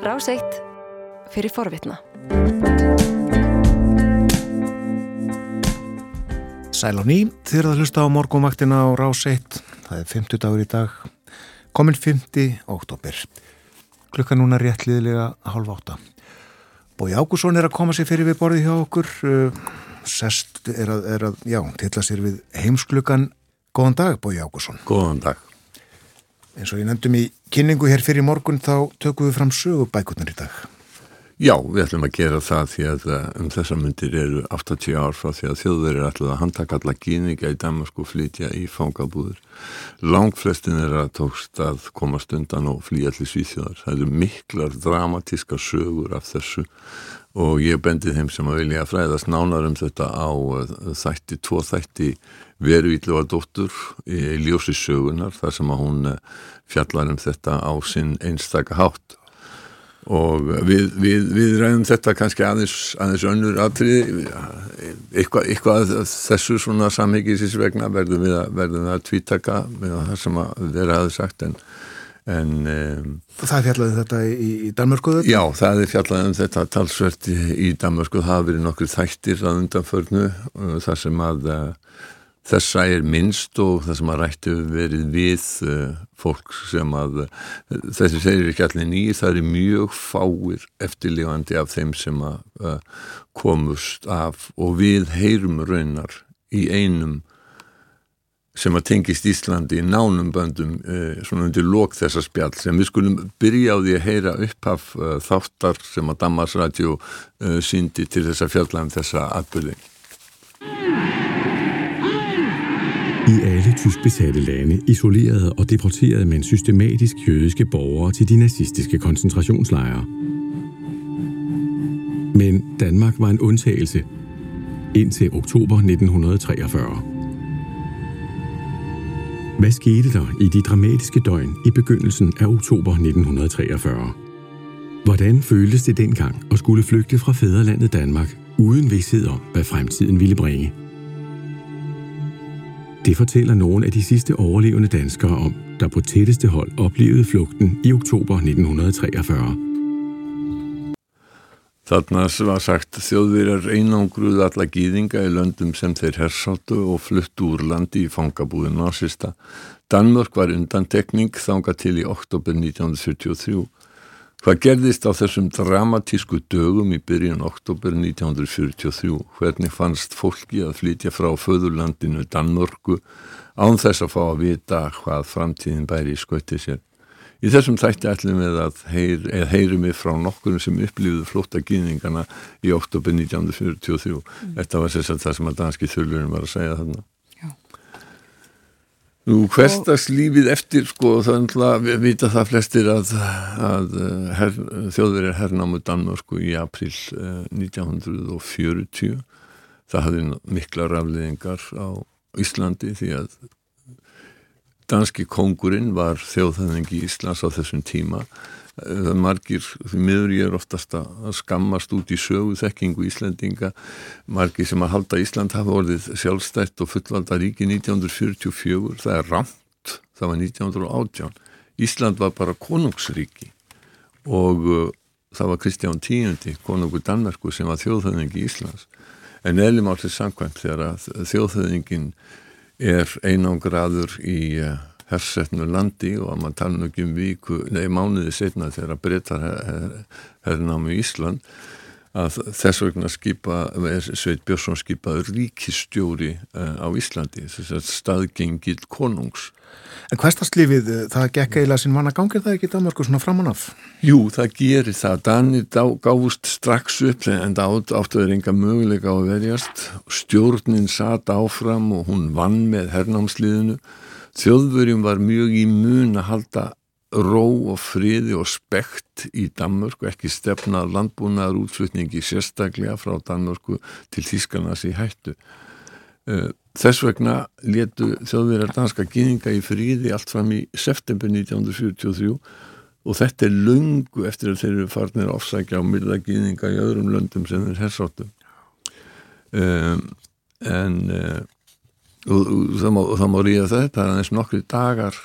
Ráseitt fyrir forvitna. Sæl á ný, þér að hlusta á morgumvaktina á Ráseitt. Það er 50 dagur í dag, komin 5. oktober. Klukka núna réttliðilega halv átta. Bói Ágússon er að koma sér fyrir við borði hjá okkur. Sest er að, er að já, tilla sér við heimsklukan. Góðan dag, Bói Ágússon. Góðan dag. Eins og ég nefndum í kynningu hér fyrir morgun þá tökum við fram sögubækurnar í dag. Já, við ætlum að gera það því að uh, um þessa myndir eru 80 ár frá því að þjóðverið er alltaf að handtaka alla gíninga í Damasku flytja í fangabúður. Langflestin er að tókst að komast undan og flýja allir svíþjóðar. Það eru miklar dramatíska sögur af þessu og ég bendi þeim sem að vilja fræðast nánar um þetta á uh, þætti, tvo þætti veru ílluga dóttur í ljósi sögunar þar sem að hún fjallar um þetta á sinn einstaka hátt og við, við, við ræðum þetta kannski aðeins, aðeins önnur aðtrið eitthvað, eitthvað þessu svona samhengisins vegna verðum við að, verðum við að tvítaka með það sem að vera aðeins sagt en, en um, Það fjallaði þetta í, í Danmörkuðu? Já, það er fjallaði um þetta talsvert í, í Danmörku, það hafa verið nokkur þættir að undanförnu þar sem að Þessa er minnst og það sem að rættu verið við uh, fólk sem að uh, þessi segir ekki allir nýjir, það er mjög fáir eftirlífandi af þeim sem að uh, komust af og við heyrum raunar í einum sem að tengist Íslandi í nánum böndum svona undir lók þessa spjall sem við skulum byrja á því að heyra upphaf þáttar sem að Damarsradio síndi til þessa fjallan þessa atbyrði. I alle tysk besatte lande isolerede og deporterede man systematisk jødiske borgere til de nazistiske koncentrationslejre. Men Danmark var en undtagelse indtil oktober 1943. Hvad skete der i de dramatiske døgn i begyndelsen af oktober 1943? Hvordan føltes det dengang at skulle flygte fra fædrelandet Danmark uden vidshed om, hvad fremtiden ville bringe? Det fortæller nogle af de sidste overlevende danskere om, der på tætteste hold oplevede flugten i oktober 1943. Þarna var sagt þjóðverjar einangruð alla gýðinga í löndum sem þeir hersáttu og fluttu úr landi í fangabúðin nazista. Danmörk var undantekning þanga til í oktober 1943. Hvað gerðist á þessum dramatísku dögum í byrjun oktober 1943? Hvernig fannst fólki að flytja frá föðurlandinu Danmörku án þess að fá að vita hvað framtíðin bæri í skauti sér? Í þessum þætti ætlum við að heyr, heyrum við frá nokkur sem upplýðu flótta gýningana í oktober 1943. Mm. Þetta var sérstaklega það sem að danski þurlurum var að segja þarna. Nú, hverstagslífið eftir, sko, þannig að við vita það flestir að, að her, þjóðverið hernámu Danmörsku í april eh, 1940. Það hafði mikla rafleðingar á Íslandi því að danski kongurinn var þjóðhæðingi í Íslands á þessum tíma. Það margir, því miður ég er oftast að skammast út í sögu þekkingu Íslandinga, margir sem að halda Ísland hafa orðið sjálfstætt og fullvalda ríki 1944, það er ramt, það var 1918. Ísland var bara konungsríki og uh, það var Kristján X, konungur Danmarku sem var þjóðhæðingi í Íslands. En eðlum áttið samkvæmt þegar að þjóðhæðingin er einangraður í uh, hersetnu landi og að maður tala um um viku, nei mánuði setna þegar breytar herrnámi í Ísland að þess vegna skipa, Sveit Björnsson skipaður ríkistjóri uh, á Íslandi, þess að staðgengil konungs. En hverstastlífið, það gekk eiginlega sinn manna gangir það ekki Danmarku svona framann af? Jú, það gerir það. Danir gáðust strax upp en það áttuður enga möguleika á að verjast. Stjórnin satt áfram og hún vann með herrnámsliðinu Þjóðverjum var mjög í mun að halda ró og friði og spekt í Danmörku, ekki stefnað landbúnaðar útflutningi sérstaklega frá Danmörku til Þískarnas í hættu. Eh, þess vegna letu þjóðverjar danska gýninga í friði allt fram í september 1943 og þetta er lungu eftir að þeir eru farnir ofsækja á myrða gýninga í öðrum löndum sem þeir hersáttu. Um, en... en og það má, má ríða þetta er eins nokkri dagar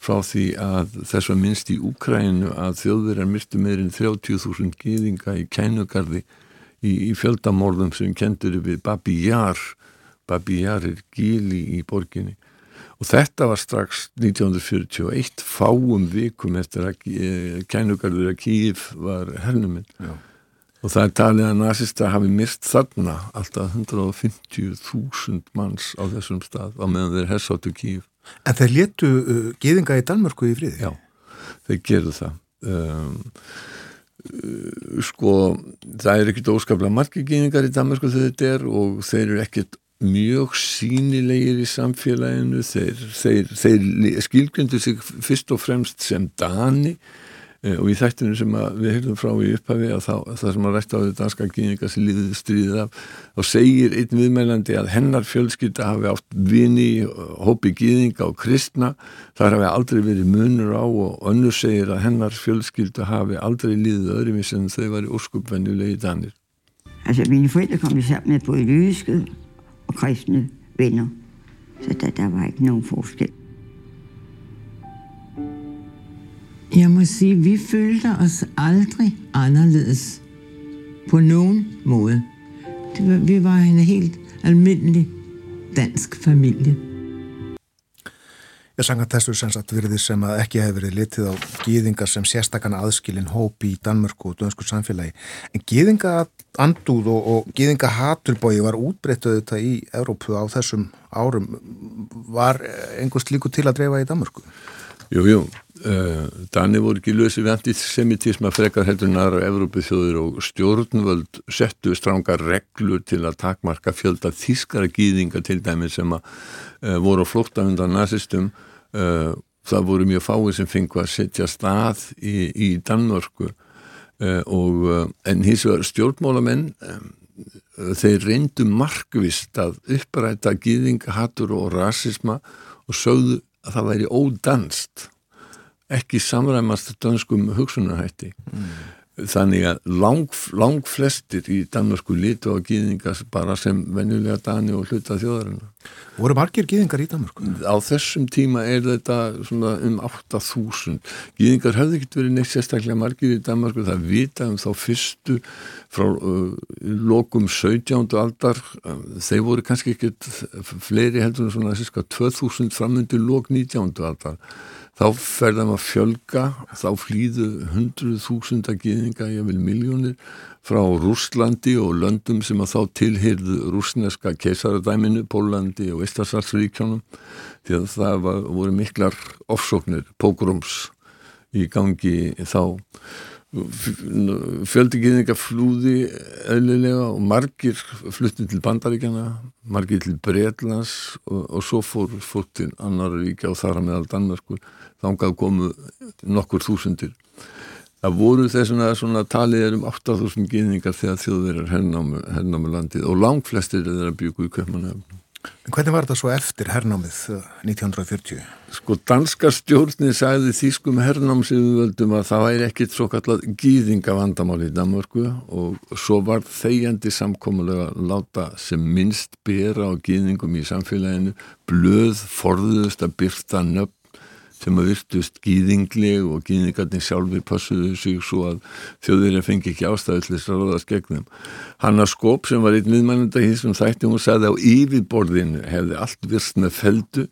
frá því að þess var minnst í Úkrænu að þjóðverðar myrtu meirinn 30.000 gýðinga í kænugarði í, í fjöldamorðum sem kendur við Babi Jar Babi Jar er gíli í borginni. Og þetta var strax 1941 fáum vikum eftir að eh, kænugarður að Kíf var hernuminn og það er talið að nazista hafi myrst þarna alltaf 150.000 manns á þessum stað á meðan þeir hersáttu Kíf En þeir letu uh, geðinga í Danmörku í friði? Já, þeir gerðu það. Um, uh, sko, það er ekkit óskaplega margi geðingar í Danmörku þegar þetta er og þeir eru ekkit mjög sínilegir í samfélaginu, þeir, þeir, þeir skilgjöndu sig fyrst og fremst sem Dani Eh, og í þættinu sem við heyrðum frá í upphafi að það, sem að rætta á þetta danska kynninga sem líðið stríðið af þá segir einn viðmælandi að hennar fjölskylda hafi átt vini hópi kynninga og kristna. Þar hafi aldrei verið munur á og önnur segir að hennar fjölskylda hafi aldrei líðið öðrum sem þau var í óskupvennulegi danir. Altså mine forældre kom sammen med både jødiske og kristne venner så der, der var ikke nogen forskel Jeg må sige, vi følte os aldrig anderledes på nogen måde. Det var, vi var en helt almindelig dansk familie. Ég sanga þessu sem sagt virði sem að ekki hefur verið litið á gýðingar sem sérstakana aðskilin hópi í Danmörku og dönsku samfélagi. En gýðinga andúð og, og gýðinga haturbói var útbreyttuð þetta í Európu á þessum árum. Var einhvers líku til að dreifa í Danmörku? Jú, jú. Uh, Danir voru ekki lösi við antisemitisma frekar heldur næra Evrópu þjóður og stjórnvöld settu strángar reglur til að takmarka fjölda þískara gýðinga til dæmi sem að uh, voru á flótta undan nazistum uh, það voru mjög fáið sem fengu að setja stað í, í Danmörku og en hins vegar stjórnmálamenn um, þeir reyndu markvist að uppræta gýðinga, hattur og rasisma og sögðu að það væri ódanst ekki samræmast danskum hugsunarhætti mm. Þannig að lang, lang flestir í Danmarku litu á gýðingar bara sem venjulega dani og hluta þjóðarinn voru margir gýðingar í Danmarku? á þessum tíma er þetta um 8000 gýðingar höfðu ekkert verið neitt sérstaklega margir í Danmarku það vita um þá fyrstu frá uh, lokum 17. aldar þeir voru kannski ekkert fleiri heldur en svona 2000 framöndu lok 19. aldar þá ferðum að fjölga, þá flýðu hundruð þúsunda gýðinga, ég vil miljónir, frá Rústlandi og löndum sem að þá tilhyrðu rúsneska keisaradæminu, Pólandi og Ístarsalsríkjónum, því að það var, voru miklar ofsóknir, pógrums í gangi þá fjöldigiðninga flúði eðlilega og margir flutti til Bandaríkjana, margir til Breitlands og, og svo fór fótt til annar ríkja og þar að meðal Danmarkur þángað komu nokkur þúsundir. Það voru þessuna svona talið er um 8.000 gynningar þegar þjóðverðar hernámu landið og langt flestir er að byggu í köpmanöfnum. En hvernig var þetta svo eftir hernámið 1940? Sko danska stjórnir sagði þýskum hernámsiðvöldum að það væri ekkit svo kallat gýðinga vandamál í Danmörku og svo var þegjandi samkómulega láta sem minnst bera á gýðingum í samfélaginu blöð forðust að byrta nöpp sem að virtust gýðingleg og gýðingarnir sjálfur passuðu sig svo að þjóðurinn fengi ekki ástæðu til þess að ráðast gegnum. Hanna Skóp sem var einn viðmannenda í þessum þætti hún sagði á yfirborðinu hefði allt virst með feldu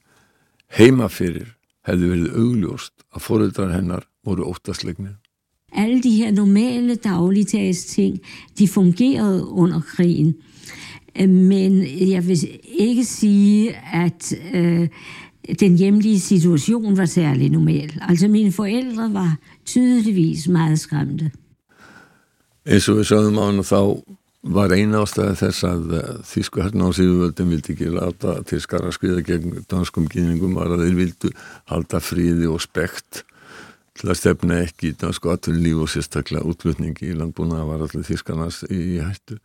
heima fyrir hefði verið augljóst að foreldrar hennar voru óttaslegnir. Alle de her normale dagligdags ting, de fungerede under krigen. Men jeg vil ikke sige, at øh, den hjemlige situation var særlig normal. Altså mine forældre var tydeligvis meget skræmte. Eins og við sögum á hann þá var eina ástæði þess að eh, þísku hérna á síðuvöldum vildi ekki láta til skara skriða gegn danskum kyningum var að þeir vildu halda fríði og spekt til að stefna ekki í dansku atvinnlíf og sérstaklega útlutningi í landbúna var allir þískarnas í hættu.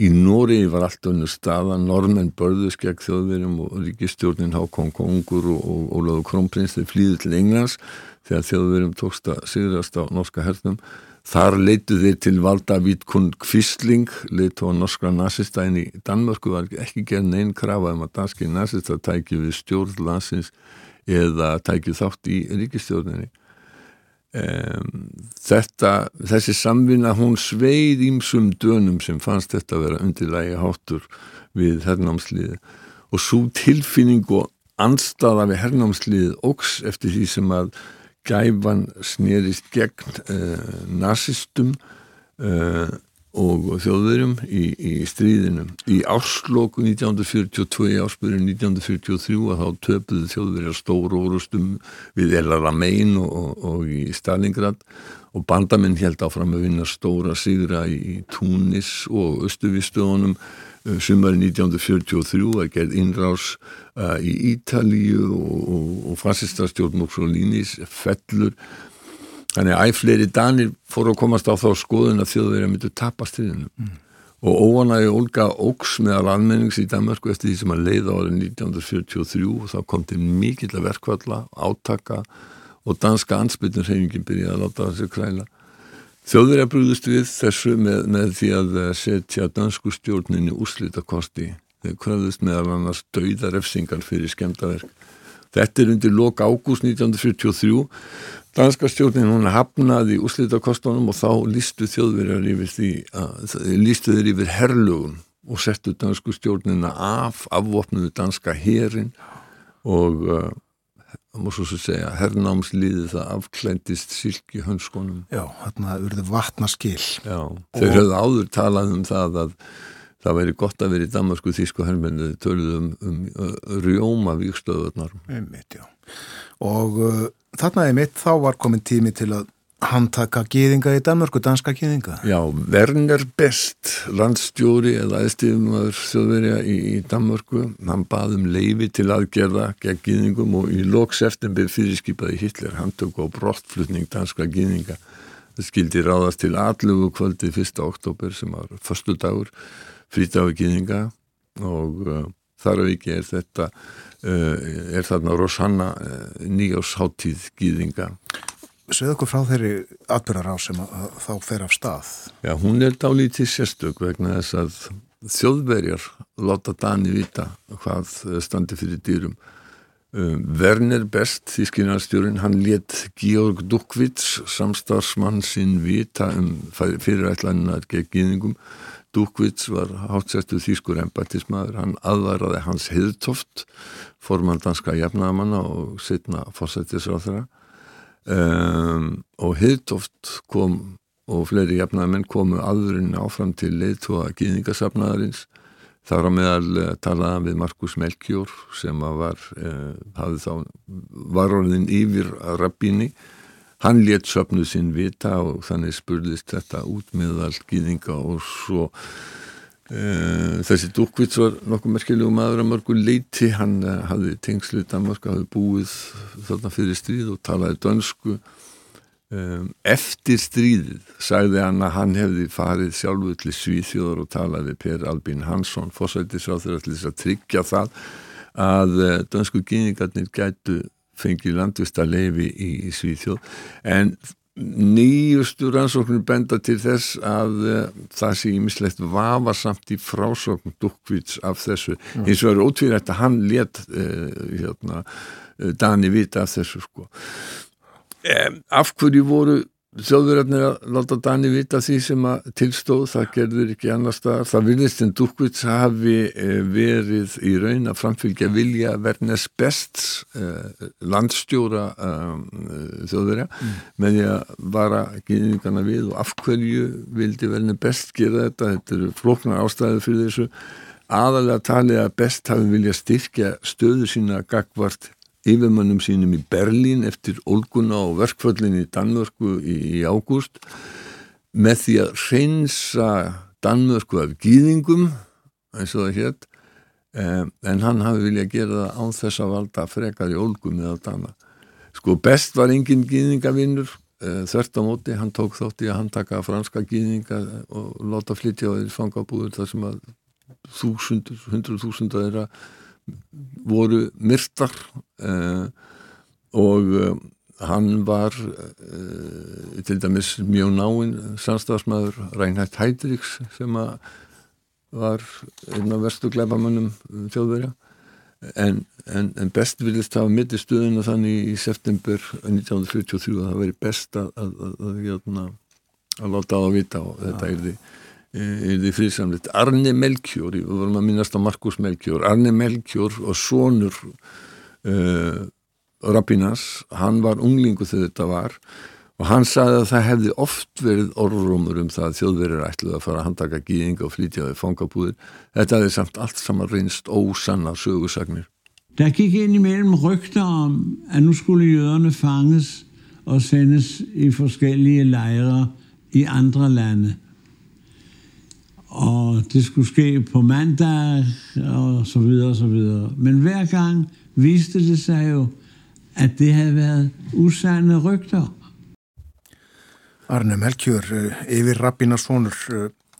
Í Nóri var allt önnur staða, normenn börðus gegn þjóðverjum og ríkistjórnin Hákon Kongur og, Ólaður Krónprins þeir flýði til Englands þegar þjóðverjum tókst að sigrast á norska hernum. Þar leitu þeir til valda Vítkund Kvistling, leitu á norskra nazistæn í Danmörku var ekki gerð neinn krafa um að danski nazista tæki við stjórn landsins eða tækju þátt í ríkistjórninni um, þetta þessi samvinna hún sveið ímsum dönum sem fannst þetta að vera undirlægi háttur við hernámsliði og svo tilfinning og anstaða við hernámsliðið óks eftir því sem að gæfan snerist gegn uh, nazistum uh, og þjóðverjum í, í stríðinu. Í ársloku 1942, í ársbyrjun 1943 að þá töpuðu þjóðverjar stóru orustum við El Alamein og, og, og í Stalingrad og bandamenn held áfram að vinna stóra sigra í Túnis og Östuvistöðunum sumari 1943 að gerð innrás uh, í Ítalíu og, og, og fasistastjórn Mussolinis fellur Þannig að æfleiri danir fóru að komast á þá skoðun að þjóðverið myndu tapast til hennu mm. og óanægi Olga Óks meðal almennings í Danmarku eftir því sem að leiða árið 1943 og þá kom til mikill að verkvalla, átaka og danska ansbytnurhefingin byrjaði að láta þessi kræla. Þjóðverið brúðist við þessu með, með því að setja dansku stjórninni úrslitakosti þegar kröðust meðal annars dauðarefsingar fyrir skemdaverk. Þetta er undir lok ágúst 1943 Danska stjórnin hún hafnaði úslitakostunum og þá lístu þjóðverjar yfir því að lístu þeir yfir herlugum og settu dansku stjórnina af afvopnuðu danska herin og uh, múið svo að segja herrnámsliði það afklæntist silki hönskonum Já, þarna urðu vatnaskil. Já, þeir höfðu áður talað um það að það væri gott að vera í Damasku þísku herrmennu töluðu um, um, um rjóma vikstöðunar Einmitt, já og uh, þarna er mitt, þá var komin tími til að handtaka gýðinga í Danmörku, danska gýðinga. Já, Werner Best, landstjóri eða aðstíðumöður þjóðverja í, í Danmörku, hann baðum leifi til aðgerða gegn gýðingum og í loks eftirbyr fyrirskipaði Hitler, hann tök á brottflutning danska gýðinga. Skildi ráðast til allugu kvöldi 1. oktober sem var förstu dagur, frítagur gýðinga og uh, þar af ekki er þetta Eh, er þarna Rosanna eh, nýjásháttíð gýðinga Sveið okkur frá þeirri atbyrjar á sem að, að þá fer af stað. Já, hún er dálítið sérstök vegna þess að þjóðverjar láta Dani vita hvað standi fyrir dýrum um, Werner Best, þískinarstjórin hann let Georg Dukvits samstarsmann sinn vita um fyrirætlaninnar gegn gýðingum Dukvits var hátsettu þýskur embættismæður, hann aðvaraði hans hiðtoft, forman danska jafnaðamanna og sittna fórsættisráð þeirra um, og hiðtoft kom og fleiri jafnaðamenn komu aðurinn áfram til leiðtóa gýðingasafnaðarins þar á meðal uh, talaðan við Markus Melkjór sem var, hafði þá varorðin yfir rabbíni hann létt söpnuð sinn vita og þannig spurðist þetta út með allt gýðinga og svo uh, þessi Dúkvits var nokkuð merkjulegu maður að mörgu leiti hann uh, hafði tengslu Danmark hafði búið þarna fyrir stríð og talaði dönsku. Um, eftir stríðið sagði hann að hann hefði farið sjálfuð til Svíþjóðar og talaði Per Albin Hansson fórsættisráður til þess að tryggja það að dönsku gýðingarnir gætu fengið landvista leifi í, í Svíþjóð. En nýjustu rannsóknir benda til þess að uh, það sé ímislegt vafarsamt í frásókn Dukvits af þessu. Mm. eins og er ótvírætt að hann let uh, hérna, uh, Dani vita af þessu sko. Um, af hverju voru Þjóðverðarnir að láta Dani vita því sem að tilstóð, það gerður ekki annar staðar. Það virðist en Dukvits hafi eh, verið í raun að framfylgja vilja verðnes best eh, landstjóra eh, þjóðverða mm. með því að vara gynningarna við og af hverju vildi verðnes best gera þetta. Þetta eru floknar ástæði fyrir þessu. Aðalega talið að best hafi vilja styrkja stöðu sína gagvart yfirmannum sínum í Berlín eftir Olguna og verkföllin í Danmörku í, í ágúst með því að reynsa Danmörku af gýðingum eins og það hétt eh, en hann hafi viljað gera það án þess að valda frekar í Olgu með að dana. Sko best var engin gýðingavinnur eh, þvert á móti, hann tók þátt í að hann taka franska gýðinga og láta flytja á þeirri fangabúður þar sem að þúsundur, hundru þúsunda þeirra voru myrtar uh, og uh, hann var uh, til dæmis mjög náinn samstafsmæður Reinhard Heydrichs sem var einn af verstu gleipamönnum þjóðverja. En, en, en best viljast hafa mitt í stuðuna þannig í september 1943 að það veri best að, að, að, að hérna, láta á að vita og þetta er því því friðsamleitt Arne Melkjór, við vorum að minnast á Markus Melkjór, Arne Melkjór og sonur uh, Rabbinas, hann var unglingu þegar þetta var og hann sagði að það hefði oft verið orðrumur um það að þjóðverið ætluði að fara að handtaka gíðinga og flytja við fangabúðir. Þetta hefði samt allt saman reynst ósanna sögursagnir. Der gik ind imellem rygter om, at nu skulle jøderne fanges og sendes i forskellige lejre i andre lande. Og det skulle ske på mandag og så videre og så videre. Men hver gang viste det sig jo, at det havde været usande rygter. Arne Melkjör yfir Rabbinarsonur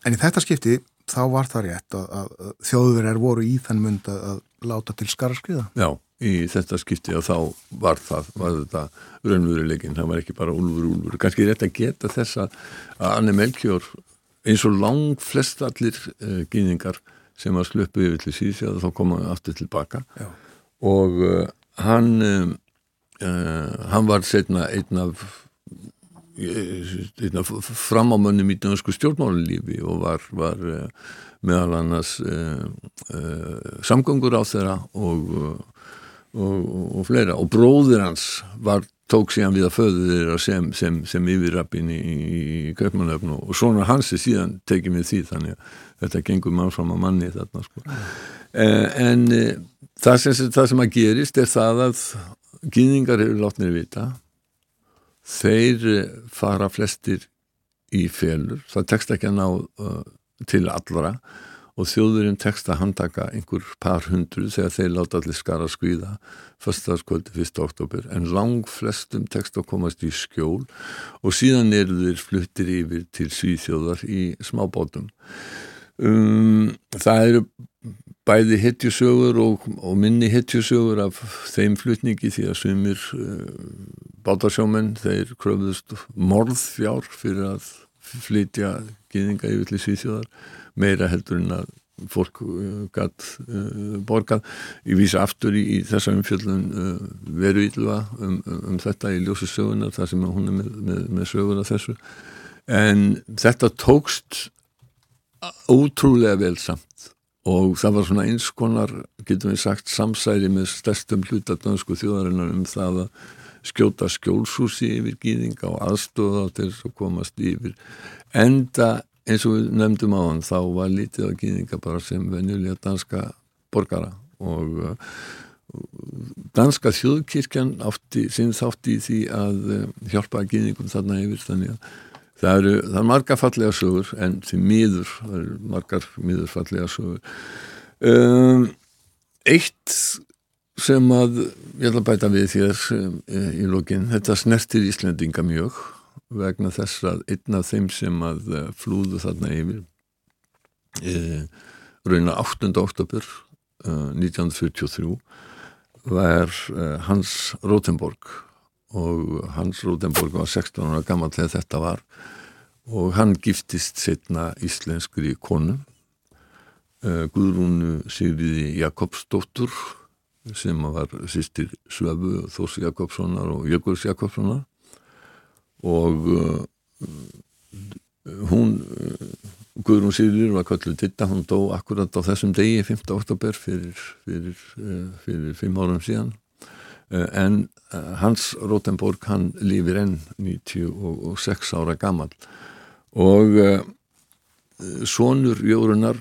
en í þetta skipti þá var það rétt að, að þjóðverðar voru í þann mund að, að láta til skaraskriða Já, í þetta skipti og þá var það, var þetta raunveruleikin, það var ekki bara úlfur úlfur, kannski rétt að geta þess að Arne Melkjör eins og lang flest allir uh, gýningar sem að slöpu yfir til síðan þá koma aftur tilbaka Já. og uh, hann uh, hann var setna einn af framámönnum í dansku stjórnmálulífi og var, var meðal annars samgöngur á þeirra og, og, og fleira og bróðir hans var, tók síðan við að föðu þeirra sem, sem, sem yfirrappin í, í Kaupmannöfn og svona hans er síðan tekið með því þannig að þetta gengur mann fram að manni þarna sko. en það sem, það sem að gerist er það að gýðingar eru látnir vita. Þeir eh, fara flestir í félur, það tekst ekki að ná uh, til allra og þjóðurinn tekst að handtaka einhver par hundru þegar þeir láta allir skara skvíða fyrstaðskvöldi 1. oktober en lang flestum tekst að komast í skjól og síðan eru þeir fluttir yfir til Svíþjóðar í smábátum um, það eru bæði hittjusögur og, og minni hittjusögur af þeim flutningi því að sumir uh, bátarsjómen þeir kröfðust morðfjár fyrir að flytja gýðinga yfir til Svíþjóðar meira heldur en að fólk uh, gætt uh, borgað. Ég vísa aftur í, í þessa umfjöldun uh, veru ílva um, um, um þetta í ljósi sögunar þar sem hún er með, með, með sögur af þessu. En þetta tókst ótrúlega vel samt. Og það var svona eins konar, getum við sagt, samsæri með stærstum hlutadönsku þjóðarinnar um það að skjóta skjólsúsi yfir gýðinga og aðstofa til þess að komast yfir. Enda, eins og við nefndum á hann, þá var lítið á gýðinga bara sem venjulega danska borgara og uh, danska þjóðkirkjan átti, sinns átti í því að uh, hjálpa gýðingum þarna yfir þannig að Það eru, það er margar fallega sögur en því miður, það eru margar miður fallega sögur. Um, eitt sem að, ég ætla að bæta við þér um, í lókin, þetta snertir Íslendinga mjög vegna þess að einn af þeim sem að uh, flúðu þarna yfir e, rauna 8. oktober uh, 1943 var uh, Hans Rotenborg og Hans Rotenborg var 16 ára gammal þegar þetta var. Og hann giftist setna íslenskri konu Guðrúnu Sigriði Jakobsdóttur sem var sýstir Svöfu Þós Jakobssonar og Jökuls Jakobssonar og uh, hún uh, Guðrún Sigriður var kallið Titta, hún dó akkurat á þessum degi 5. oktober fyrir, fyrir, fyrir fimm árum síðan en Hans Rotenborg hann lífir enn 96 ára gammal og uh, sonur Jórunar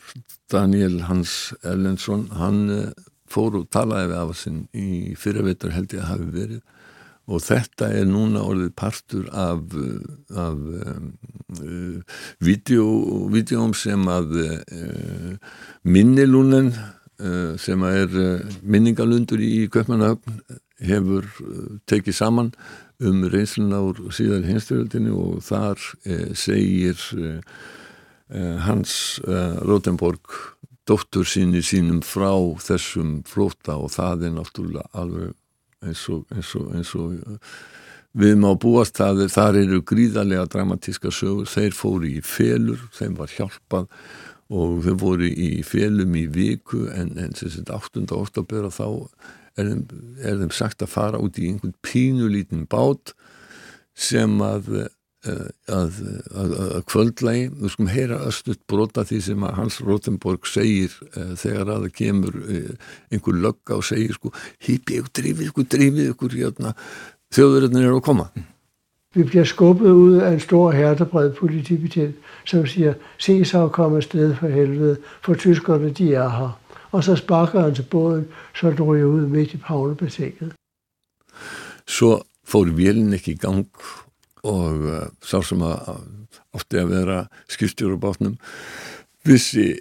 Daniel Hans Ellensson hann uh, fór og talaði við af sinn í fyrirveitur held ég að hafi verið. Og þetta er núna orðið partur af, af um, uh, videóm sem að minnilúnen sem að er minningalundur í Köpmanahöfn hefur tekið saman um reynsluna úr síðan hinsturöldinu og þar eh, segir eh, eh Hans eh, Rotenborg dóttur síni sínum frá þessum flóta og það er náttúrulega alveg eins og, eins og, eins og eh, við má búast það þar eru gríðarlega dramatíska sögur þeir fóru í felur, þeim var hjálpað og þau voru í félum í viku en, en sem sagt 8. oktober og þá er þeim, er þeim sagt að fara út í einhvern pínulítinn bát sem að að, að, að, að kvöldlægi, við skum heyra östut brota því sem að Hans Rotenborg segir uh, þegar að það kemur uh, einhver lögga og segir sko hýpi ykkur, drifið ykkur, drifið ykkur hérna, þjóðverðin er að koma Vi bliver skubbet ud af en stor hertebred politibetjent, som siger, se så og kom afsted for helvede, for tyskerne de er her. Og så sparker han til båden, så den ryger ud midt i Pavlebassinet. Svo fór vélinn ekki í gang og uh, sá sem að átti að vera skipstjóru bátnum vissi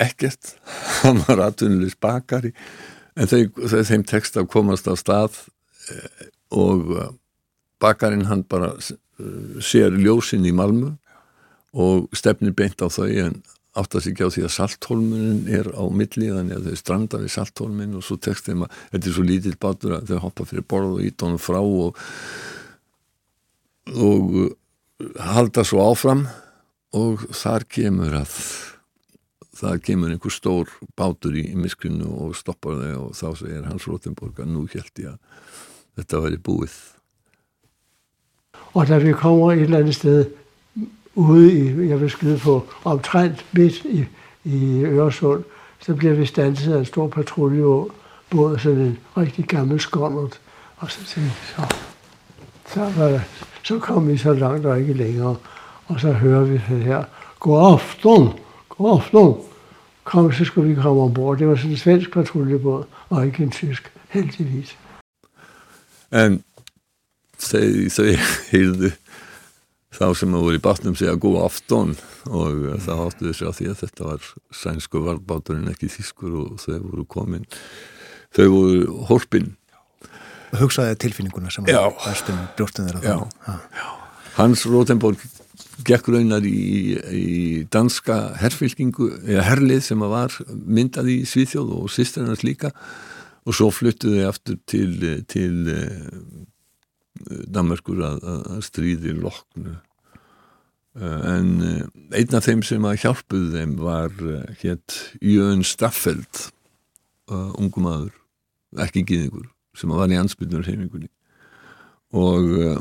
ekkert. Hann var atvinnulegs bakari en þau þeim tekst að komast á stað uh, og uh, bakarinn hann bara sér ljósinn í Malmu og stefnir beint á þau en átt að sig ekki á því að salthólmunin er á milli þannig að þau stranda við salthólmin og svo tekst þeim að þetta er svo lítill bátur að þau hoppa fyrir borð og ít honum frá og og uh, halda svo áfram og þar kemur að það kemur einhver stór bátur í, miskrinu og stoppar þau og þá segir Hans Rotenborg að nú held ég að þetta væri búið Og da vi kommer et eller andet sted ude i, jeg vil skyde på, omtrent midt i, i Øresund, så bliver vi standset af en stor patruljebåd, sådan en rigtig gammel skåndert. Og så tænkte jeg, så, så, var det, så kom vi så langt og ikke længere. Og så hører vi det her, god aften, god aften. Kom, så skulle vi komme ombord. Det var sådan en svensk patruljebåd, og ikke en tysk, heldigvis. En þau, þau heyrðu þá sem að voru í batnum segja góð afton og það áttu þessu að því að þetta var sænsku varðbáturinn ekki þýskur og þau voru komin þau voru horfin Hugsaði tilfinninguna sem Já. brjóstum þeirra Já. þá. Hans Rotenborg gekk raunar í, í danska herfylkingu, eða herlið sem var myndað í Svíþjóð og sýstrinars líka og svo fluttuðu þau aftur til, til Danmarkur að, að, stríði loknu en eh, einn af þeim sem að hjálpuðu þeim var hétt Jön Staffeld ungum maður, ekki gýðingur sem var í ansbyrnur heimingunni og uh,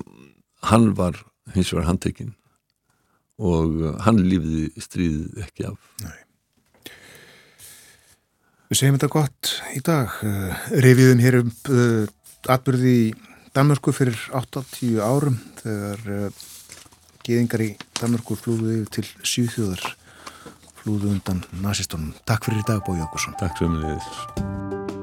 hann var hins vegar handtekinn og uh, hann lífði stríðið ekki af Við segjum þetta gott í dag. Reviðum hér um uh, atbyrði í Danmörku fyrir 80 árum þegar uh, geðingar í Danmörku flúðu yfir til síðþjóðar flúðu undan nazistónum. Takk fyrir í dag, Bói Jókusson. Takk sem við